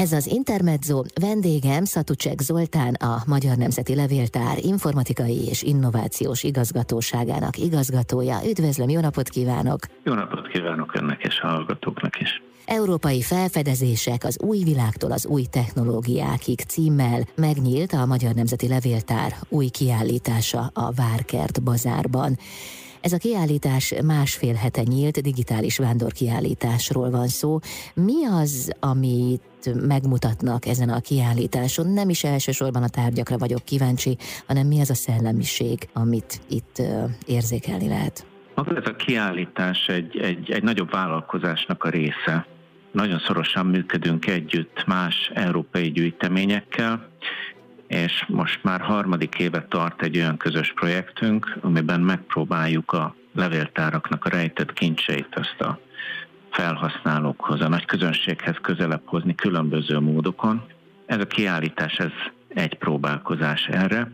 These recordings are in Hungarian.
Ez az Intermezzo, vendégem Szatucsek Zoltán, a Magyar Nemzeti Levéltár informatikai és innovációs igazgatóságának igazgatója. Üdvözlöm, jó napot kívánok! Jó napot kívánok önnek és a hallgatóknak is! Európai felfedezések az új világtól az új technológiákig címmel megnyílt a Magyar Nemzeti Levéltár új kiállítása a Várkert bazárban. Ez a kiállítás másfél hete nyílt, digitális vándorkiállításról van szó. Mi az, amit megmutatnak ezen a kiállításon? Nem is elsősorban a tárgyakra vagyok kíváncsi, hanem mi az a szellemiség, amit itt érzékelni lehet? Maga ez a kiállítás egy, egy, egy nagyobb vállalkozásnak a része. Nagyon szorosan működünk együtt más európai gyűjteményekkel, és most már harmadik éve tart egy olyan közös projektünk, amiben megpróbáljuk a levéltáraknak a rejtett kincseit azt a felhasználókhoz, a nagy közönséghez közelebb hozni különböző módokon. Ez a kiállítás, ez egy próbálkozás erre.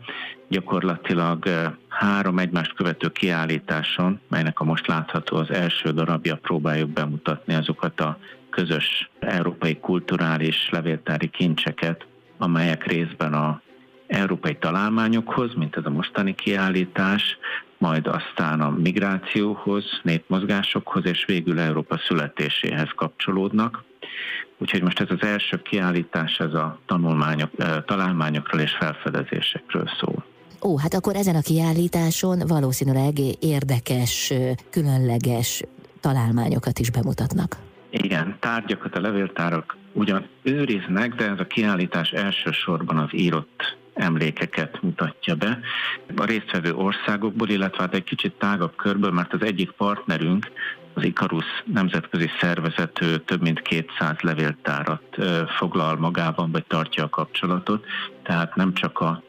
Gyakorlatilag három egymást követő kiállításon, melynek a most látható az első darabja, próbáljuk bemutatni azokat a közös európai kulturális levéltári kincseket, amelyek részben a európai találmányokhoz, mint ez a mostani kiállítás, majd aztán a migrációhoz, népmozgásokhoz, és végül Európa születéséhez kapcsolódnak. Úgyhogy most ez az első kiállítás, ez a tanulmányok, találmányokról és felfedezésekről szól. Ó, hát akkor ezen a kiállításon valószínűleg érdekes, különleges találmányokat is bemutatnak. Igen, tárgyakat a levéltárak ugyan őriznek, de ez a kiállítás elsősorban az írott emlékeket mutatja be. A résztvevő országokból, illetve hát egy kicsit tágabb körből, mert az egyik partnerünk, az Ikarus nemzetközi szervezet több mint 200 levéltárat foglal magában, vagy tartja a kapcsolatot, tehát nem csak a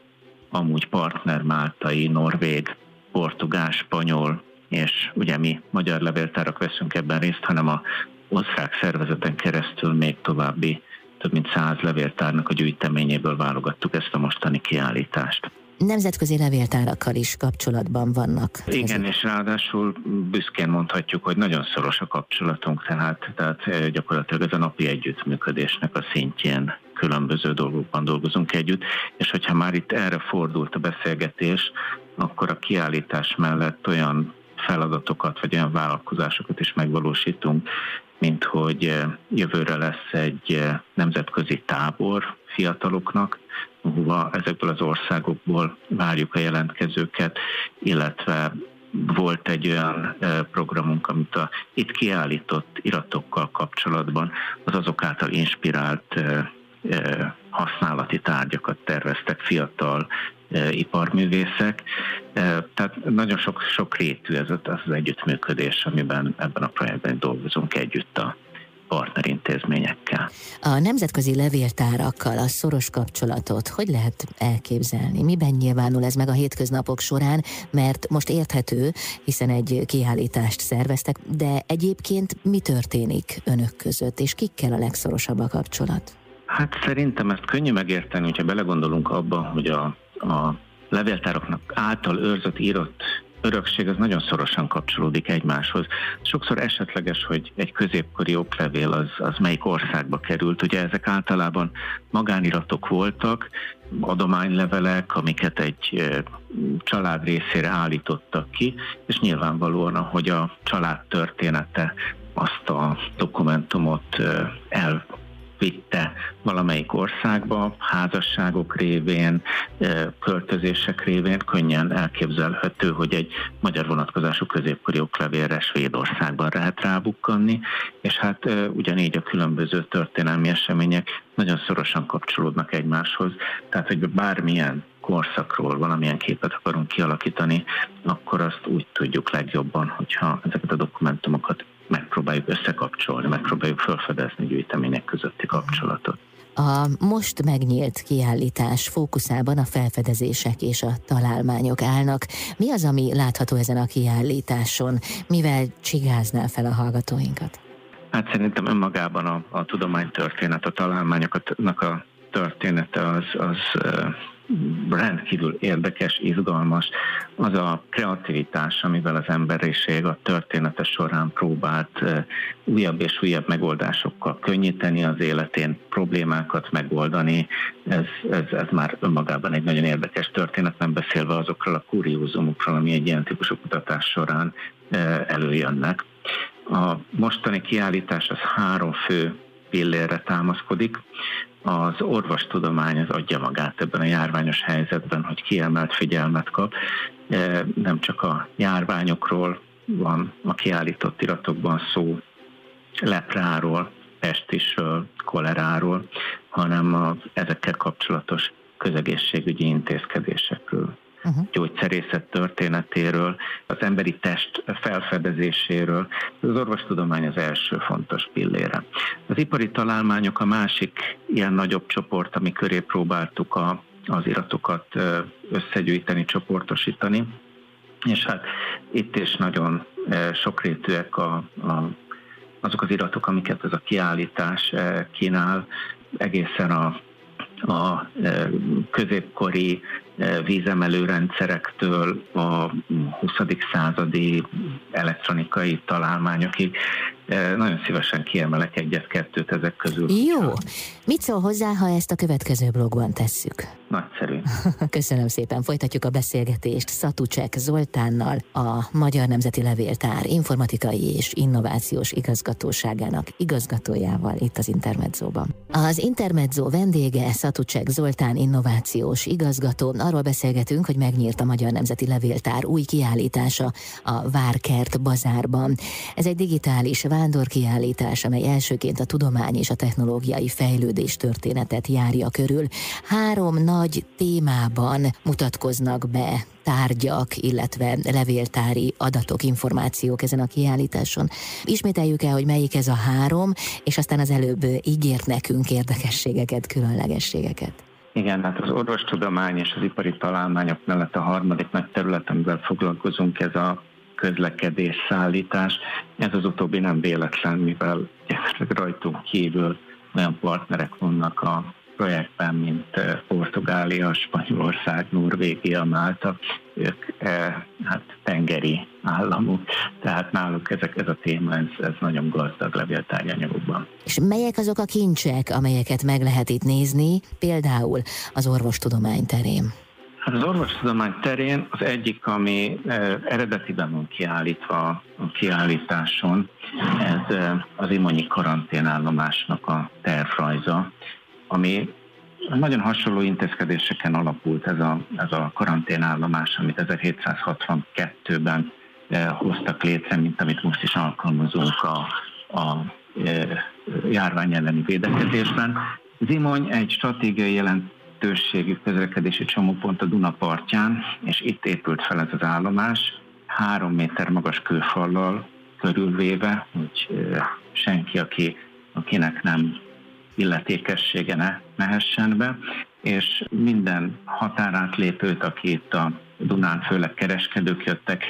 amúgy partner máltai, norvég, portugál, spanyol, és ugye mi magyar levéltárak veszünk ebben részt, hanem a osztrák szervezeten keresztül még további több mint száz levéltárnak a gyűjteményéből válogattuk ezt a mostani kiállítást. Nemzetközi levéltárakkal is kapcsolatban vannak. Igen, és ráadásul büszkén mondhatjuk, hogy nagyon szoros a kapcsolatunk, tehát, tehát eh, gyakorlatilag ez a napi együttműködésnek a szintjén különböző dolgokban dolgozunk együtt, és hogyha már itt erre fordult a beszélgetés, akkor a kiállítás mellett olyan feladatokat, vagy olyan vállalkozásokat is megvalósítunk, mint hogy eh, jövőre lesz egy eh, nemzetközi tábor fiataloknak, ahova ezekből az országokból várjuk a jelentkezőket, illetve volt egy olyan eh, programunk, amit a itt kiállított iratokkal kapcsolatban az azok által inspirált használati tárgyakat terveztek fiatal iparművészek. Tehát nagyon sok, sok rétű ez az együttműködés, amiben ebben a projektben dolgozunk együtt a partnerintézményekkel. A nemzetközi levéltárakkal a szoros kapcsolatot hogy lehet elképzelni? Miben nyilvánul ez meg a hétköznapok során? Mert most érthető, hiszen egy kiállítást szerveztek, de egyébként mi történik önök között, és kikkel a legszorosabb a kapcsolat? Hát szerintem ezt könnyű megérteni, hogyha belegondolunk abba, hogy a, a levéltároknak által őrzött, írott örökség az nagyon szorosan kapcsolódik egymáshoz. Sokszor esetleges, hogy egy középkori oklevél az, az melyik országba került. Ugye ezek általában magániratok voltak, adománylevelek, amiket egy család részére állítottak ki, és nyilvánvalóan, ahogy a család története azt a dokumentumot el vitte valamelyik országba, házasságok révén, költözések révén könnyen elképzelhető, hogy egy magyar vonatkozású középkori oklevélre Svédországban lehet rábukkanni, és hát ugyanígy a különböző történelmi események nagyon szorosan kapcsolódnak egymáshoz, tehát hogy bármilyen korszakról valamilyen képet akarunk kialakítani, akkor azt úgy tudjuk legjobban, hogyha ezeket a dokumentumokat megpróbáljuk összekapcsolni, megpróbáljuk felfedezni gyűjtemények közötti kapcsolatot. A most megnyílt kiállítás fókuszában a felfedezések és a találmányok állnak. Mi az, ami látható ezen a kiállításon? Mivel csigáznál fel a hallgatóinkat? Hát szerintem önmagában a, a tudománytörténet, a találmányoknak a története az, az rendkívül érdekes, izgalmas, az a kreativitás, amivel az emberiség a története során próbált újabb és újabb megoldásokkal könnyíteni az életén, problémákat megoldani, ez, ez, ez már önmagában egy nagyon érdekes történet, nem beszélve azokról a kuriózumokról, ami egy ilyen típusú kutatás során előjönnek. A mostani kiállítás az három fő pillérre támaszkodik az orvostudomány az adja magát ebben a járványos helyzetben, hogy kiemelt figyelmet kap. E, nem csak a járványokról van a kiállított iratokban szó, lepráról, pestisről, koleráról, hanem a ezekkel kapcsolatos közegészségügyi intézkedésekről uh-huh. gyógyszerészet történetéről, az emberi test felfedezéséről. Az orvostudomány az első fontos pillére. Az ipari találmányok a másik ilyen nagyobb csoport, ami köré próbáltuk a, az iratokat összegyűjteni, csoportosítani. És hát itt is nagyon sokrétűek a, a, azok az iratok, amiket ez a kiállítás kínál, egészen a a középkori vízemelő rendszerektől a 20. századi elektronikai találmányokig. E, nagyon szívesen kiemelek egyet-kettőt ezek közül. Jó. Mit szól hozzá, ha ezt a következő blogban tesszük? Nagyszerű. Köszönöm szépen. Folytatjuk a beszélgetést Szatucsek Zoltánnal, a Magyar Nemzeti Levéltár informatikai és innovációs igazgatóságának igazgatójával itt az Intermedzóban. Az Intermedzó vendége Szatucsek Zoltán innovációs igazgató. Arról beszélgetünk, hogy megnyílt a Magyar Nemzeti Levéltár új kiállítása a Várkert bazárban. Ez egy digitális vándorkiállítás, amely elsőként a tudomány és a technológiai fejlődés történetet járja körül. Három nagy témában mutatkoznak be tárgyak, illetve levéltári adatok, információk ezen a kiállításon. Ismételjük el, hogy melyik ez a három, és aztán az előbb ígért nekünk érdekességeket, különlegességeket. Igen, hát az orvostudomány és az ipari találmányok mellett a harmadik nagy terület, amivel foglalkozunk, ez a közlekedés, szállítás. Ez az utóbbi nem véletlen, mivel rajtunk kívül olyan partnerek vannak a projektben, mint eh, Portugália, Spanyolország, Norvégia, Málta, ők eh, hát tengeri államok, tehát náluk ezek, ez a téma, ez, ez nagyon gazdag levéltárgy anyagokban. És melyek azok a kincsek, amelyeket meg lehet itt nézni, például az orvostudomány terén? Hát az orvostudomány terén az egyik, ami eredetiben van kiállítva a kiállításon, ez az imonyi karanténállomásnak a tervrajza, ami nagyon hasonló intézkedéseken alapult ez a, ez a karanténállomás, amit 1762-ben eh, hoztak létre, mint amit most is alkalmazunk a, a járvány elleni védekezésben. Zimony egy stratégiai jelentőségű közlekedési csomópont a Duna partján, és itt épült fel ez az állomás, három méter magas kőfallal körülvéve, hogy senki, aki, akinek nem illetékessége ne mehessen be, és minden határátlépőt, aki itt a Dunán főleg kereskedők jöttek,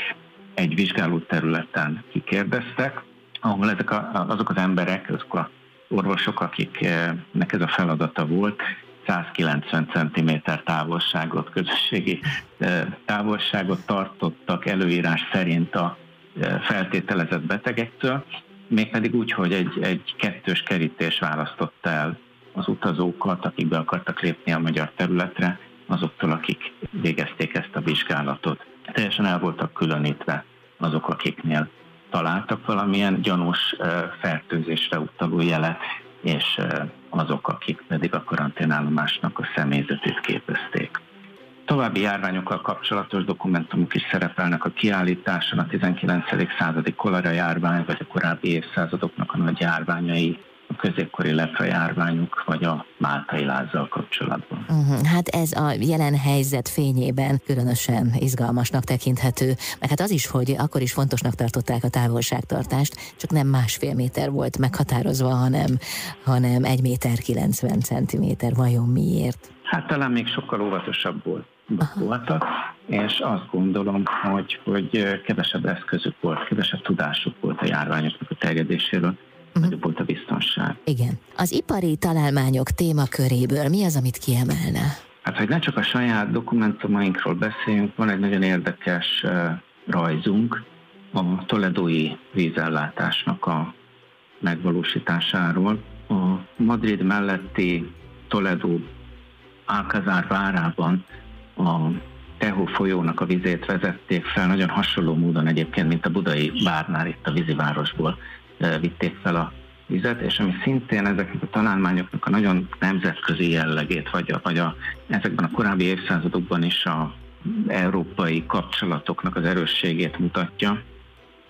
egy vizsgáló területen kikérdeztek, ahol ezek a, azok az emberek, azok a orvosok, akiknek ez a feladata volt, 190 cm távolságot, közösségi távolságot tartottak előírás szerint a feltételezett betegektől, mégpedig úgy, hogy egy, egy kettős kerítés választotta el az utazókat, akik be akartak lépni a magyar területre, azoktól, akik végezték ezt a vizsgálatot. Teljesen el voltak különítve azok, akiknél találtak valamilyen gyanús fertőzésre utaló jelet, és azok, akik pedig a karanténállomásnak a személyzetét képezték. További járványokkal kapcsolatos dokumentumok is szerepelnek a kiállításon, a 19. századi kolera járvány, vagy a korábbi évszázadoknak a nagy járványai, középkori lepra járványuk, vagy a máltai lázzal kapcsolatban. Uh-huh. Hát ez a jelen helyzet fényében különösen izgalmasnak tekinthető, meg hát az is, hogy akkor is fontosnak tartották a távolságtartást, csak nem másfél méter volt meghatározva, hanem, hanem egy méter 90 centiméter. Vajon miért? Hát talán még sokkal óvatosabb volt voltak, és azt gondolom, hogy, hogy kevesebb eszközük volt, kevesebb tudásuk volt a járványoknak a terjedéséről, uh-huh. nagyobb volt a biztonság. Igen. Az ipari találmányok témaköréből mi az, amit kiemelne? Hát, hogy ne csak a saját dokumentumainkról beszéljünk, van egy nagyon érdekes rajzunk a toledói vízellátásnak a megvalósításáról. A Madrid melletti Toledo Alcazár várában a Tehó folyónak a vizét vezették fel, nagyon hasonló módon egyébként, mint a budai bárnál itt a vízivárosból vitték fel a vizet, és ami szintén ezeknek a találmányoknak a nagyon nemzetközi jellegét, vagy, a, vagy a, ezekben a korábbi évszázadokban is a európai kapcsolatoknak az erősségét mutatja,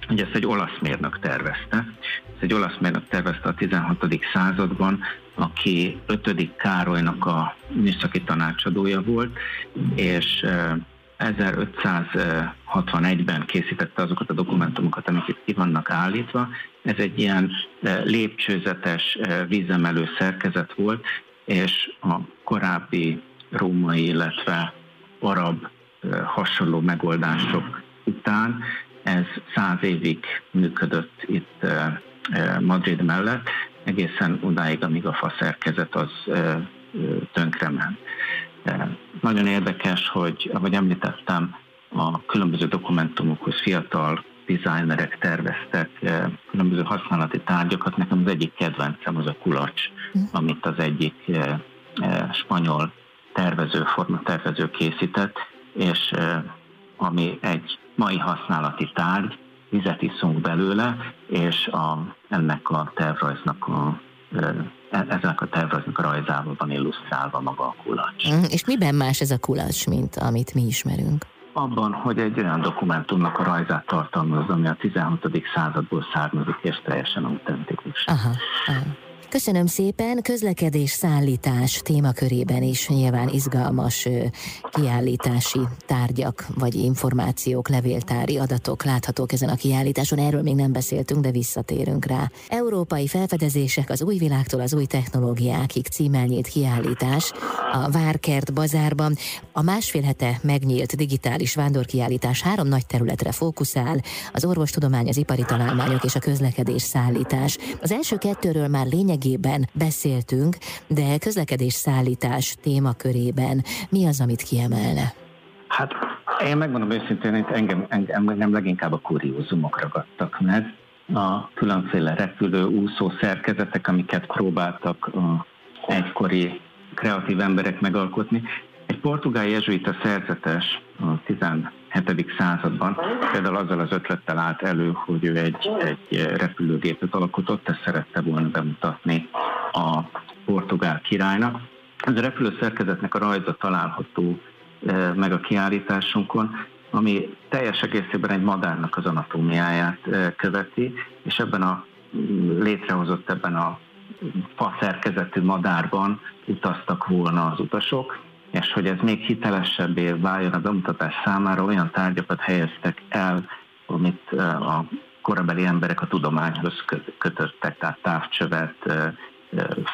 hogy ezt egy olasz mérnök tervezte. Ez egy olasz mérnök tervezte a 16. században, aki 5. Károlynak a műszaki tanácsadója volt, és 1561-ben készítette azokat a dokumentumokat, amik itt ki vannak állítva. Ez egy ilyen lépcsőzetes vízemelő szerkezet volt, és a korábbi római, illetve arab hasonló megoldások után ez száz évig működött itt Madrid mellett, egészen odáig, amíg a faszerkezet az tönkrement. Nagyon érdekes, hogy, ahogy említettem, a különböző dokumentumokhoz fiatal designerek terveztek különböző használati tárgyakat. Nekem az egyik kedvencem az a kulacs, hm. amit az egyik spanyol tervező, formatervező készített, és ami egy mai használati tárgy, vizet iszunk belőle, és a, ennek a tervrajznak a e, ezenek a tervrajznak a rajzával van illusztrálva maga a kulacs. Mm, és miben más ez a kulacs, mint amit mi ismerünk? Abban, hogy egy olyan dokumentumnak a rajzát tartalmaz, ami a 16. századból származik, és teljesen autentikus. Aha, aha. Köszönöm szépen, közlekedés szállítás témakörében is nyilván izgalmas kiállítási tárgyak vagy információk, levéltári adatok láthatók ezen a kiállításon. Erről még nem beszéltünk, de visszatérünk rá. Európai felfedezések az új világtól az új technológiákig címmel kiállítás a Várkert bazárban. A másfél hete megnyílt digitális vándorkiállítás három nagy területre fókuszál, az orvostudomány, az ipari találmányok és a közlekedés szállítás. Az első kettőről már lényeg lényegében beszéltünk, de közlekedés szállítás témakörében mi az, amit kiemelne? Hát én megmondom őszintén, hogy engem, engem nem leginkább a kuriózumok ragadtak meg. A különféle repülő, úszó szerkezetek, amiket próbáltak a egykori kreatív emberek megalkotni. Egy portugál jezsuita szerzetes a 17. században például azzal az ötlettel állt elő, hogy ő egy, egy repülőgépet alkotott, ezt szerette volna bemutatni a portugál királynak. Ez a repülőszerkezetnek a rajza található e, meg a kiállításunkon, ami teljes egészében egy madárnak az anatómiáját e, követi, és ebben a létrehozott ebben a fa szerkezetű madárban utaztak volna az utasok, és hogy ez még hitelesebbé váljon a bemutatás számára, olyan tárgyakat helyeztek el, amit a korabeli emberek a tudományhoz kötöttek, tehát távcsövet,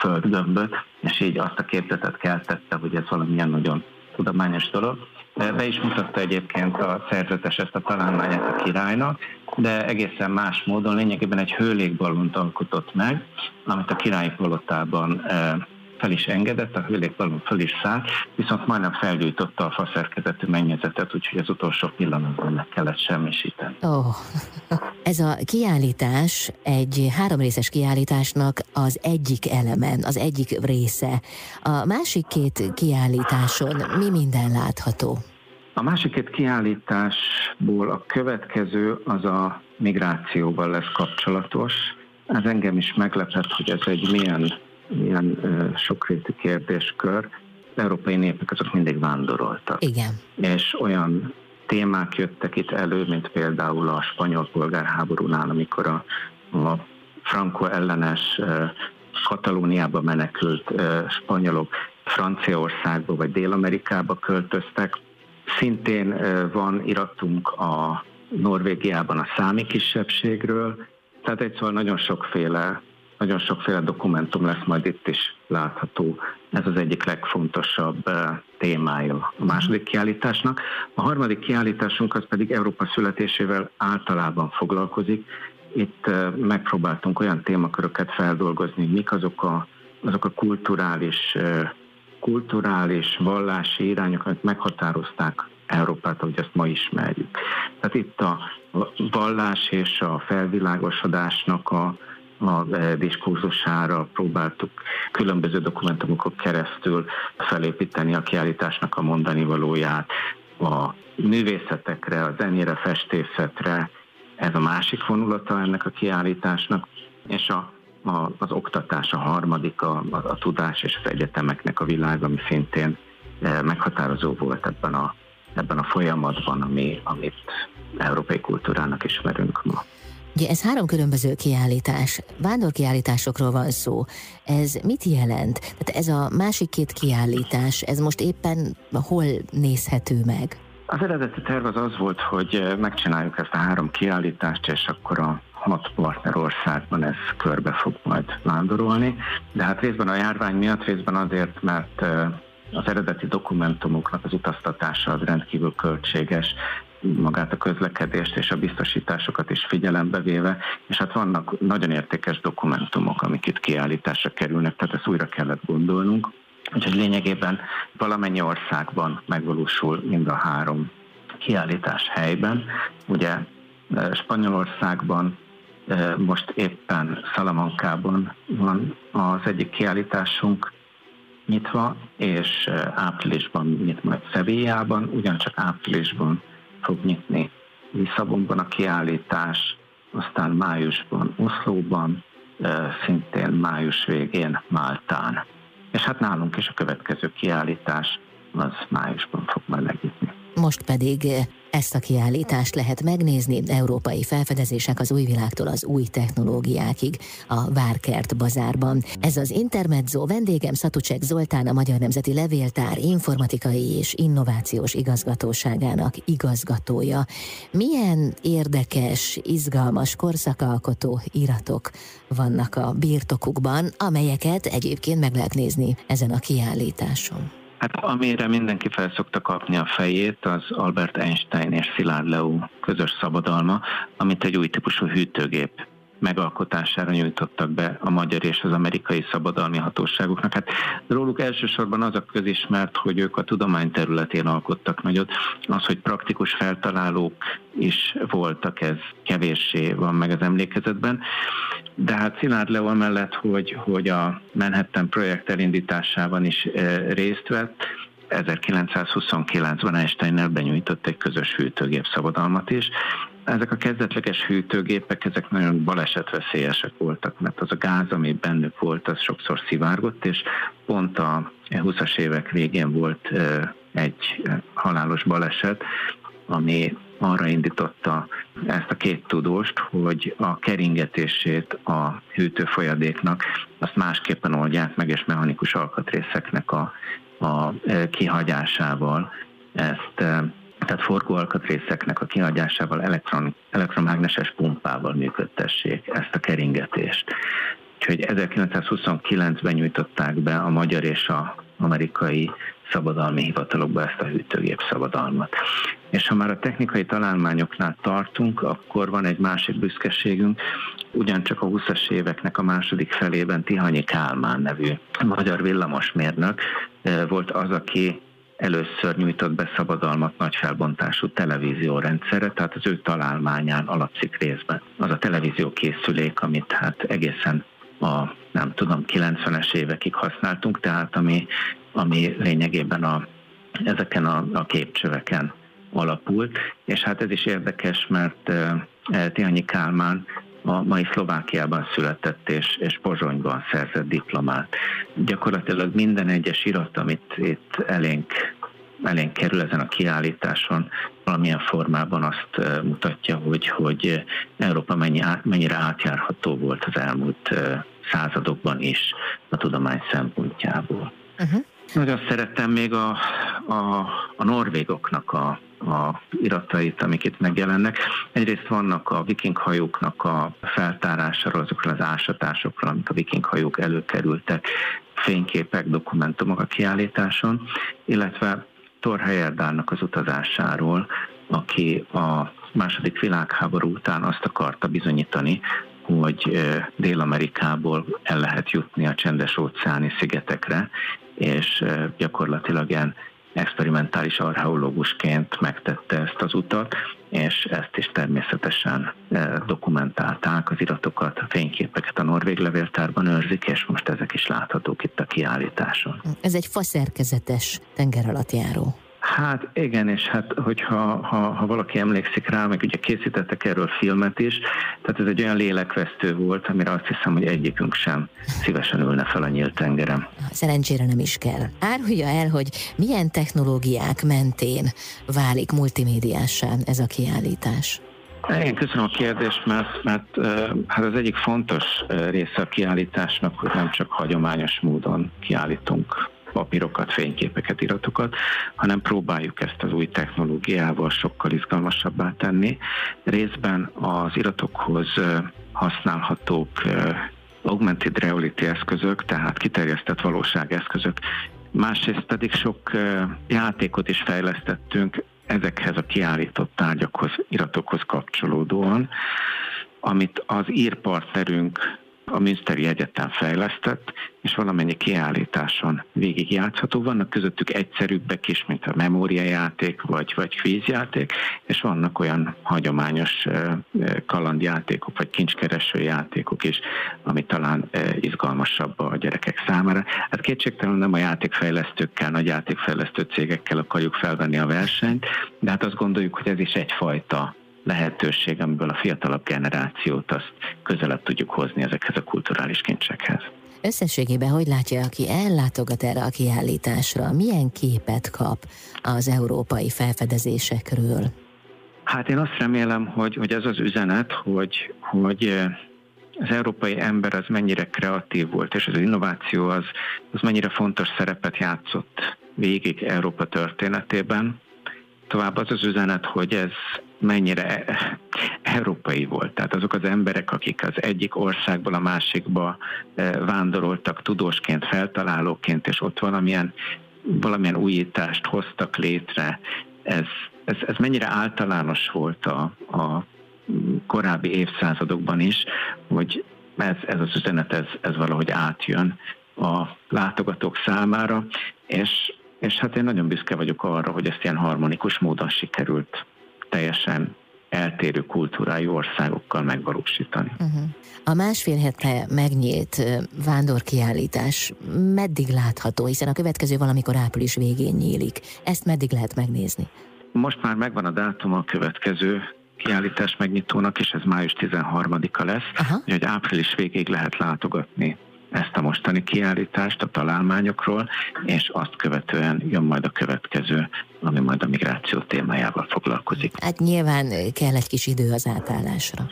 földgömböt, és így azt a képzetet keltette, hogy ez valamilyen nagyon tudományos dolog. Be is mutatta egyébként a szerzetes ezt a találmányát a királynak, de egészen más módon lényegében egy hőlékballont alkotott meg, amit a királyi palotában fel is engedett, a hőlékballon föl is szállt, viszont majdnem felgyújtotta a faszerkezetű mennyezetet, úgyhogy az utolsó pillanatban meg kellett semmisíteni. Oh. Ez a kiállítás egy háromrészes kiállításnak az egyik eleme, az egyik része. A másik két kiállításon mi minden látható? A másik két kiállításból a következő az a migrációval lesz kapcsolatos. Ez engem is meglepett, hogy ez egy milyen ilyen sokrétű kérdéskör, az európai népek azok mindig vándoroltak. Igen. És olyan témák jöttek itt elő, mint például a spanyol polgárháborúnál, amikor a, a franco ellenes Katalóniába menekült spanyolok Franciaországba vagy Dél-Amerikába költöztek. Szintén van iratunk a Norvégiában a számi kisebbségről, tehát egy szóval nagyon sokféle nagyon sokféle dokumentum lesz majd itt is látható. Ez az egyik legfontosabb témája a második kiállításnak. A harmadik kiállításunk az pedig Európa születésével általában foglalkozik, itt megpróbáltunk olyan témaköröket feldolgozni, mik azok a, azok a kulturális, kulturális, vallási irányok, amik meghatározták Európát, ahogy ezt ma ismerjük. Tehát itt a vallás és a felvilágosodásnak a, a diskurzusára próbáltuk különböző dokumentumokon keresztül felépíteni a kiállításnak a mondani valóját, a művészetekre, a zenére, festészetre, ez a másik vonulata ennek a kiállításnak, és a, a, az oktatás a harmadik, a, a, a tudás és az egyetemeknek a világ, ami szintén e, meghatározó volt ebben a, ebben a folyamatban, ami, amit európai kultúrának ismerünk ma. Ugye ez három különböző kiállítás, vándorkiállításokról van szó. Ez mit jelent? Tehát ez a másik két kiállítás, ez most éppen hol nézhető meg? Az eredeti terv az az volt, hogy megcsináljuk ezt a három kiállítást, és akkor a hat partnerországban ez körbe fog majd vándorolni. De hát részben a járvány miatt, részben azért, mert az eredeti dokumentumoknak az utaztatása az rendkívül költséges, magát a közlekedést és a biztosításokat is figyelembe véve, és hát vannak nagyon értékes dokumentumok, amik itt kiállításra kerülnek, tehát ezt újra kellett gondolnunk. Úgyhogy lényegében valamennyi országban megvalósul mind a három kiállítás helyben. Ugye e, Spanyolországban e, most éppen Salamancában van az egyik kiállításunk nyitva, és e, áprilisban nyit majd Szevillában, ugyancsak áprilisban fog nyitni Lisszabonban a kiállítás, aztán májusban Oszlóban, szintén május végén Máltán. És hát nálunk is a következő kiállítás az májusban fog majd megnyitni. Most pedig ezt a kiállítást lehet megnézni, európai felfedezések az új világtól az új technológiákig a Várkert bazárban. Ez az Intermezzo vendégem Szatucsek Zoltán, a Magyar Nemzeti Levéltár informatikai és innovációs igazgatóságának igazgatója. Milyen érdekes, izgalmas korszakalkotó iratok vannak a birtokukban, amelyeket egyébként meg lehet nézni ezen a kiállításon? Hát amire mindenki fel szokta kapni a fejét, az Albert Einstein és Szilárd Leo közös szabadalma, amit egy új típusú hűtőgép megalkotására nyújtottak be a magyar és az amerikai szabadalmi hatóságoknak. Hát róluk elsősorban az a közismert, hogy ők a tudomány területén alkottak nagyot. Az, hogy praktikus feltalálók is voltak, ez kevéssé van meg az emlékezetben. De hát Szilárd Leo mellett, hogy, hogy a Manhattan projekt elindításában is eh, részt vett, 1929-ben Einstein benyújtott egy közös hűtőgép szabadalmat is, ezek a kezdetleges hűtőgépek, ezek nagyon balesetveszélyesek voltak, mert az a gáz, ami bennük volt, az sokszor szivárgott, és pont a 20-as évek végén volt egy halálos baleset, ami arra indította ezt a két tudóst, hogy a keringetését a hűtőfolyadéknak azt másképpen oldják meg, és mechanikus alkatrészeknek a, a kihagyásával ezt tehát forgóalkatrészeknek a kihagyásával elektron, elektromágneses pumpával működtessék ezt a keringetést. Úgyhogy 1929-ben nyújtották be a magyar és a amerikai szabadalmi hivatalokba ezt a hűtőgép szabadalmat. És ha már a technikai találmányoknál tartunk, akkor van egy másik büszkeségünk, ugyancsak a 20-as éveknek a második felében Tihanyi Kálmán nevű magyar villamosmérnök eh, volt az, aki először nyújtott be szabadalmat nagy felbontású televíziórendszerre, tehát az ő találmányán alapszik részben. Az a televízió készülék, amit hát egészen a nem tudom, 90-es évekig használtunk, tehát ami, ami lényegében a, ezeken a, a képcsöveken alapult, és hát ez is érdekes, mert uh, Tihanyi Kálmán a mai Szlovákiában született és, és Pozsonyban szerzett diplomát. Gyakorlatilag minden egyes irat, amit itt elénk, elénk kerül ezen a kiállításon, valamilyen formában azt mutatja, hogy, hogy Európa mennyi, mennyire átjárható volt az elmúlt századokban is a tudomány szempontjából. Uh-huh. Nagyon szerettem még a, a, a norvégoknak a a iratait, amik itt megjelennek. Egyrészt vannak a vikinghajóknak a feltárásáról, azokról az ásatásokról, amik a vikinghajók előkerültek, fényképek, dokumentumok a kiállításon, illetve Thor az utazásáról, aki a második világháború után azt akarta bizonyítani, hogy Dél-Amerikából el lehet jutni a csendes óceáni szigetekre, és gyakorlatilag ilyen experimentális archeológusként megtette ezt az utat, és ezt is természetesen dokumentálták, az iratokat, a fényképeket a Norvég levéltárban őrzik, és most ezek is láthatók itt a kiállításon. Ez egy faszerkezetes tengeralattjáró. Hát igen, és hát hogyha ha, ha valaki emlékszik rá, meg ugye készítettek erről filmet is, tehát ez egy olyan lélekvesztő volt, amire azt hiszem, hogy egyikünk sem szívesen ülne fel a nyílt tengerem. Szerencsére nem is kell. Árulja el, hogy milyen technológiák mentén válik multimédiásán ez a kiállítás. Igen, köszönöm a kérdést, mert, mert hát az egyik fontos része a kiállításnak, hogy nem csak hagyományos módon kiállítunk papírokat, fényképeket, iratokat, hanem próbáljuk ezt az új technológiával sokkal izgalmasabbá tenni. Részben az iratokhoz használhatók augmented reality eszközök, tehát kiterjesztett valóságeszközök, másrészt pedig sok játékot is fejlesztettünk ezekhez a kiállított tárgyakhoz, iratokhoz kapcsolódóan, amit az írpartnerünk a Münsteri Egyetem fejlesztett, és valamennyi kiállításon végigjátszható. Vannak közöttük egyszerűbbek is, mint a memóriajáték vagy, vagy kvízjáték, és vannak olyan hagyományos kalandjátékok vagy kincskereső játékok is, ami talán izgalmasabb a gyerekek számára. Hát kétségtelenül nem a játékfejlesztőkkel, nagy játékfejlesztő cégekkel akarjuk felvenni a versenyt, de hát azt gondoljuk, hogy ez is egyfajta lehetőség, amiből a fiatalabb generációt azt közelebb tudjuk hozni ezekhez a kulturális kincsekhez. Összességében hogy látja, aki ellátogat erre a kiállításra, milyen képet kap az európai felfedezésekről? Hát én azt remélem, hogy, hogy ez az üzenet, hogy, hogy az európai ember az mennyire kreatív volt, és az innováció az, az mennyire fontos szerepet játszott végig Európa történetében. Tovább az az üzenet, hogy ez mennyire európai volt. Tehát azok az emberek, akik az egyik országból a másikba eh, vándoroltak tudósként, feltalálóként, és ott valamilyen, valamilyen újítást hoztak létre, ez, ez, ez mennyire általános volt a, a korábbi évszázadokban is, hogy ez, ez az üzenet, ez, ez valahogy átjön a látogatók számára, és, és hát én nagyon büszke vagyok arra, hogy ezt ilyen harmonikus módon sikerült teljesen eltérő kultúrájú országokkal megvalósítani. Uh-huh. A másfél hete megnyílt vándorkiállítás meddig látható, hiszen a következő valamikor április végén nyílik. Ezt meddig lehet megnézni? Most már megvan a dátum a következő kiállítás megnyitónak, és ez május 13-a lesz, Aha. hogy április végéig lehet látogatni ezt a mostani kiállítást a találmányokról, és azt követően jön majd a következő, ami majd a migráció témájával foglalkozik. Hát nyilván kell egy kis idő az átállásra.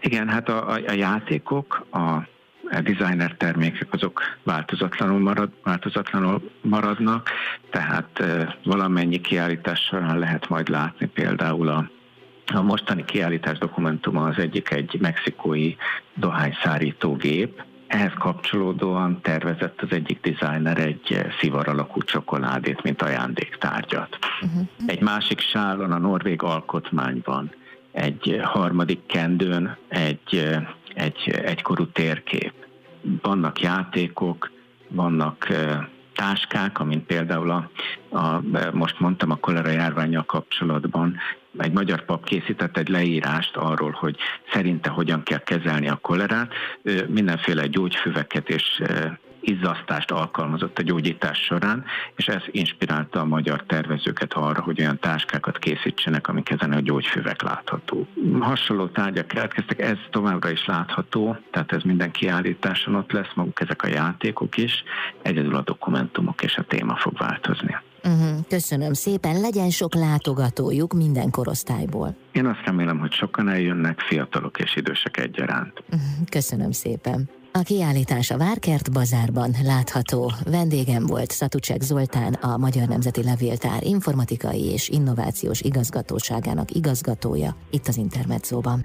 Igen, hát a, a, a játékok, a, a designer termékek azok változatlanul, marad, változatlanul maradnak, tehát valamennyi kiállítás során lehet majd látni például a a mostani kiállítás dokumentuma az egyik egy mexikói dohányszárítógép, ehhez kapcsolódóan tervezett az egyik designer egy szivar alakú csokoládét, mint ajándéktárgyat. Uh-huh. Egy másik sálon a norvég alkotmányban, egy harmadik kendőn egy, egy egykorú térkép. Vannak játékok, vannak táskák, amint például a, a, most mondtam a kolera járványjal kapcsolatban, egy magyar pap készített egy leírást arról, hogy szerinte hogyan kell kezelni a kolerát, mindenféle gyógyfüveket és izzasztást alkalmazott a gyógyítás során, és ez inspirálta a magyar tervezőket arra, hogy olyan táskákat készítsenek, amik ezen a gyógyfüvek látható. Hasonló tárgyak keletkeztek, ez továbbra is látható, tehát ez minden kiállításon ott lesz, maguk ezek a játékok is, egyedül a dokumentumok és a téma fog változni. Uh-huh, köszönöm szépen, legyen sok látogatójuk minden korosztályból. Én azt remélem, hogy sokan eljönnek, fiatalok és idősek egyaránt. Uh-huh, köszönöm szépen. A kiállítás a Várkert bazárban látható. Vendégem volt Szatucsek Zoltán, a Magyar Nemzeti Levéltár informatikai és innovációs igazgatóságának igazgatója itt az Intermedzóban.